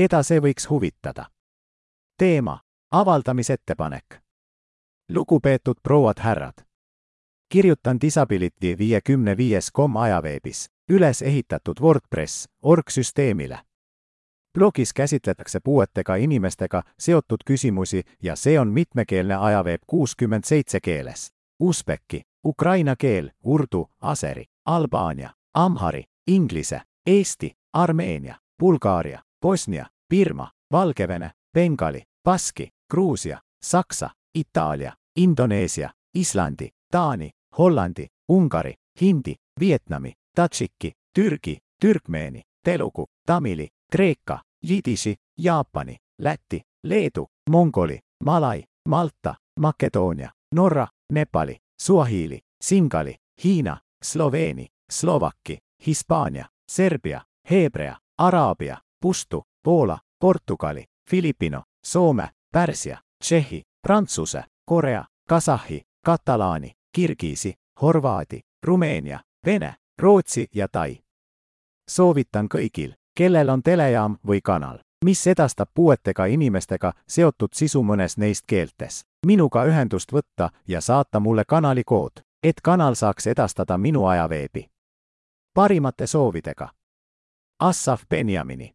keda see võiks huvitada. teema, avaldamisettepanek. lugupeetud prouad-härrad. kirjutan Disability viiekümne viies kom ajaveebis, üles ehitatud WordPress orgsüsteemile. blogis käsitletakse puuetega inimestega seotud küsimusi ja see on mitmekeelne ajaveeb kuuskümmend seitse keeles. Usbeki, ukraina keel, urdu, aseri, albaania, amhari, inglise, eesti, Armeenia, Bulgaaria, Bosnia, Birma, Valkevene, Bengali, Paski, Gruusia, Saksa, Italia, Indonesia, Islanti, Taani, Hollanti, Unkari, Hindi, Vietnami, Tatsikki, Tyrki, Tyrkmeeni, Teluku, Tamili, Kreikka, Jitisi, Jaapani, Lätti, Leetu, Mongoli, Malai, Malta, Makedonia, Norra, Nepali, Suahili, Singali, Hiina, Sloveeni, Slovakki, Hispania, Serbia, Hebrea, Arabia, Pustu, Poola, Portugali, Filippino, Soome, Pärsia, Tšehhi, Prantsuse, Korea, Kasahhi, Katalaani, Kirgiisi, Horvaadi, Rumeenia, Vene, Rootsi ja Tai. soovitan kõigil, kellel on telejaam või kanal, mis edastab puuetega inimestega seotud sisu mõnes neist keeltes, minuga ühendust võtta ja saata mulle kanali kood, et kanal saaks edastada minu ajaveebi. parimate soovidega. Assaf Benjamini